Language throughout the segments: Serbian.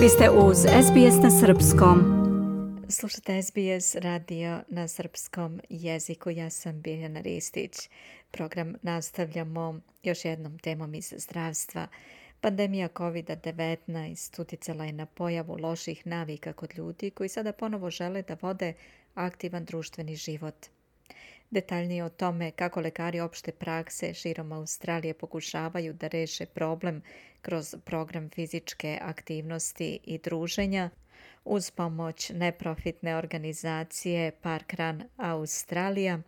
Vi ste uz SBS na Srpskom. Slušate SBS radio na srpskom jeziku. Ja sam Biljana Ristić. Program nastavljamo još jednom temom iz zdravstva. Pandemija COVID-19 uticala je na pojavu loših navika kod ljudi koji sada ponovo žele da vode aktivan društveni život. Detaljnije o tome kako lekari opšte prakse širom Australije pokušavaju da reše problem kroz program fizičke aktivnosti i druženja uz pomoć neprofitne organizacije Parkrun Australija,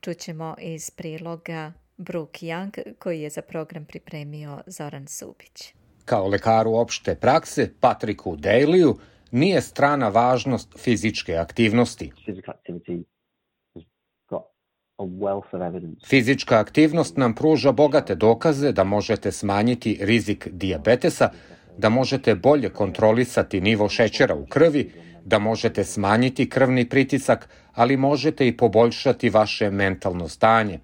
čućemo iz priloga Brooke Young koji je za program pripremio Zoran Subić. Kao lekaru opšte prakse Patriku Dailyu nije strana važnost fizičke aktivnosti. Fizička aktivnost nam pruža bogate dokaze da možete smanjiti rizik dijabetesa, da možete bolje kontrolisati nivo šećera u krvi, da možete smanjiti krvni pritisak, ali možete i poboljšati vaše mentalno stanje.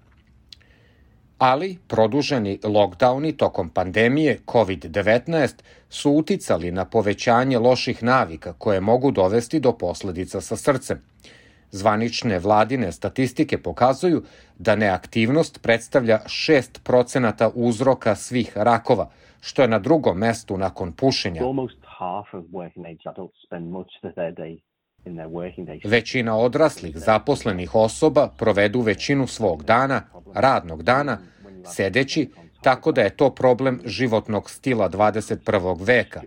Ali produženi lockdowni tokom pandemije COVID-19 su uticali na povećanje loših navika koje mogu dovesti do posledica sa srcem. Zvanične vladine statistike pokazuju da neaktivnost predstavlja 6% uzroka svih rakova, što je na drugom mestu nakon pušenja. Većina odraslih zaposlenih osoba provedu većinu svog dana, radnog dana, sedeći, tako da je to problem životnog stila 21. veka.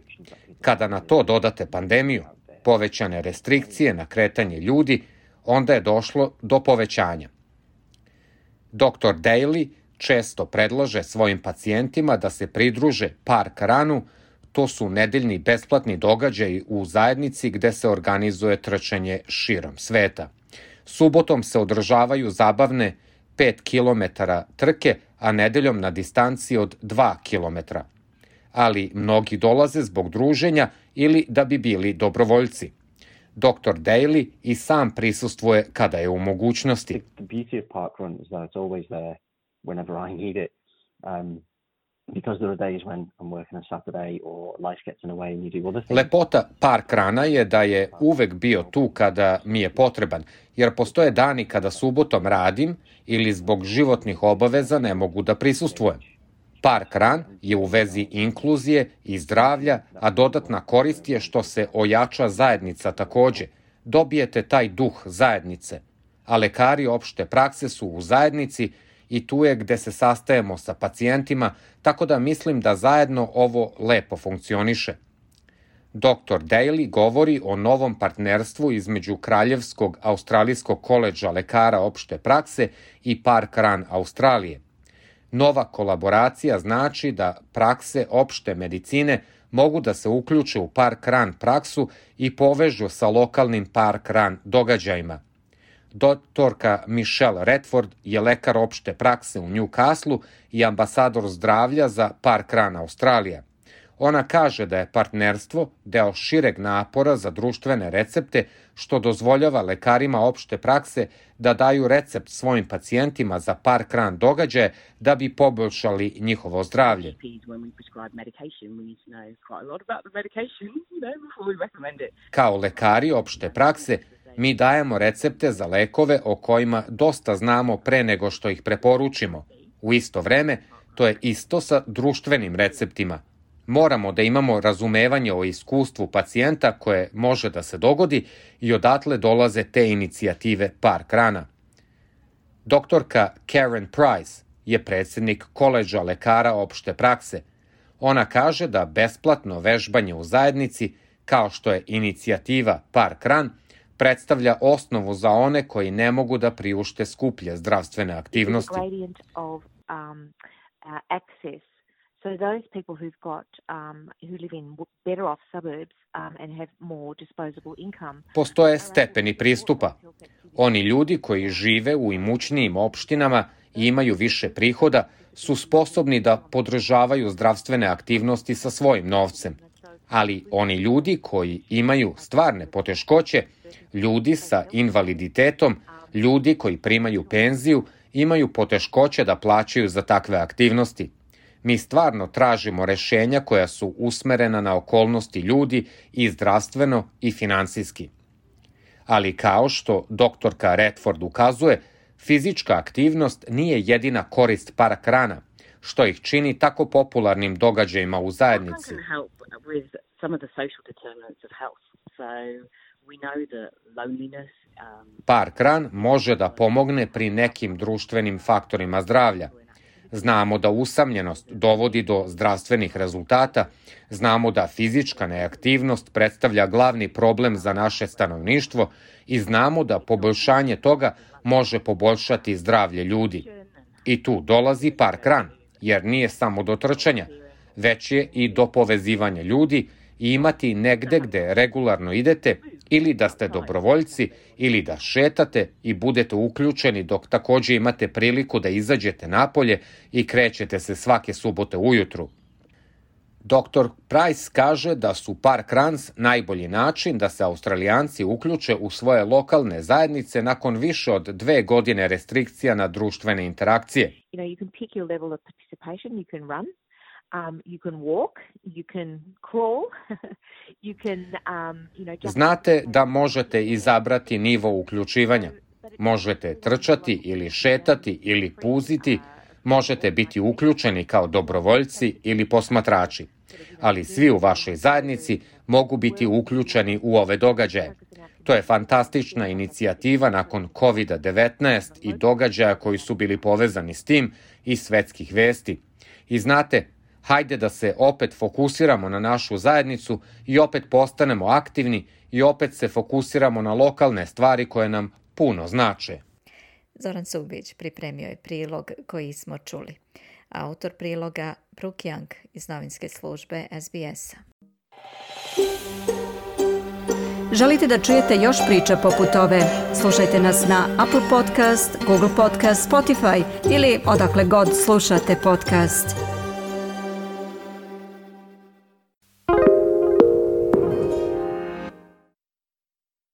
Kada na to dodate pandemiju, povećane restrikcije na kretanje ljudi, onda je došlo do povećanja. Dr. Daly često predlaže svojim pacijentima da se pridruže park ranu, to su nedeljni besplatni događaji u zajednici gde se organizuje trčanje širom sveta. Subotom se održavaju zabavne 5 km trke, a nedeljom na distanci od 2 km. Ali mnogi dolaze zbog druženja ili da bi bili dobrovoljci. Dr. Daly i sam prisustvuje kada je u mogućnosti. Um, Lepota park rana je da je uvek bio tu kada mi je potreban, jer postoje dani kada subotom radim ili zbog životnih obaveza ne mogu da prisustvujem. Park Run je u vezi inkluzije i zdravlja, a dodatna korist je što se ojača zajednica takođe. Dobijete taj duh zajednice, a lekari opšte prakse su u zajednici i tu je gde se sastajemo sa pacijentima, tako da mislim da zajedno ovo lepo funkcioniše. Dr. Daly govori o novom partnerstvu između Kraljevskog australijskog koleđa lekara opšte prakse i Park Run Australije – Nova kolaboracija znači da prakse opšte medicine mogu da se uključe u park ran praksu i povežu sa lokalnim park ran događajima. Doktorka Michelle Redford je lekar opšte prakse u Newcastle i ambasador zdravlja za Park Run Australija. Ona kaže da je partnerstvo deo šireg napora za društvene recepte, što dozvoljava lekarima opšte prakse da daju recept svojim pacijentima za par kran događaje da bi poboljšali njihovo zdravlje. Kao lekari opšte prakse, mi dajemo recepte za lekove o kojima dosta znamo pre nego što ih preporučimo. U isto vreme, to je isto sa društvenim receptima – Moramo da imamo razumevanje o iskustvu pacijenta koje može da se dogodi i odatle dolaze te inicijative Park Rana. Doktorka Karen Price je predsednik koleđa lekara opšte prakse. Ona kaže da besplatno vežbanje u zajednici, kao što je inicijativa Park Run, predstavlja osnovu za one koji ne mogu da priušte skuplje zdravstvene aktivnosti. Um, uh, So those people who've got um, who live in better off suburbs um, and have more disposable income. Postoje stepeni pristupa. Oni ljudi koji žive u imućnijim opštinama i imaju više prihoda su sposobni da podržavaju zdravstvene aktivnosti sa svojim novcem. Ali oni ljudi koji imaju stvarne poteškoće, ljudi sa invaliditetom, ljudi koji primaju penziju, imaju poteškoće da plaćaju za takve aktivnosti. Mi stvarno tražimo rešenja koja su usmerena na okolnosti ljudi i zdravstveno i finansijski. Ali kao što doktorka Redford ukazuje, fizička aktivnost nije jedina korist parakrana, što ih čini tako popularnim događajima u zajednici. Parkran može da pomogne pri nekim društvenim faktorima zdravlja – Znamo da usamljenost dovodi do zdravstvenih rezultata, znamo da fizička neaktivnost predstavlja glavni problem za naše stanovništvo i znamo da poboljšanje toga može poboljšati zdravlje ljudi. I tu dolazi park ran, jer nije samo do trčanja, već je i do povezivanja ljudi i imati negde gde regularno idete ili da ste dobrovoljci ili da šetate i budete uključeni dok takođe imate priliku da izađete napolje i krećete se svake subote ujutru. Dr. Price kaže da su park runs najbolji način da se Australijanci uključe u svoje lokalne zajednice nakon više od dve godine restrikcija na društvene interakcije. You know, you can pick your level of participation, you can run, Um, you can walk, you can crawl, you can, um, you know, just... Znate da možete izabrati nivo uključivanja. Možete trčati ili šetati ili puziti, možete biti uključeni kao dobrovoljci ili posmatrači, ali svi u vašoj zajednici mogu biti uključeni u ove događaje. To je fantastična inicijativa nakon COVID-19 i događaja koji su bili povezani s tim i svetskih vesti. I znate, Hajde da se opet fokusiramo na našu zajednicu i opet postanemo aktivni i opet se fokusiramo na lokalne stvari koje nam puno znače. Zoran Subić pripremio je prilog koji smo čuli. Autor priloga Brooke Young iz novinske službe SBS-a. Želite da čujete još priča poput ove? Slušajte nas na Apple Podcast, Google Podcast, Spotify ili odakle god slušate podcast.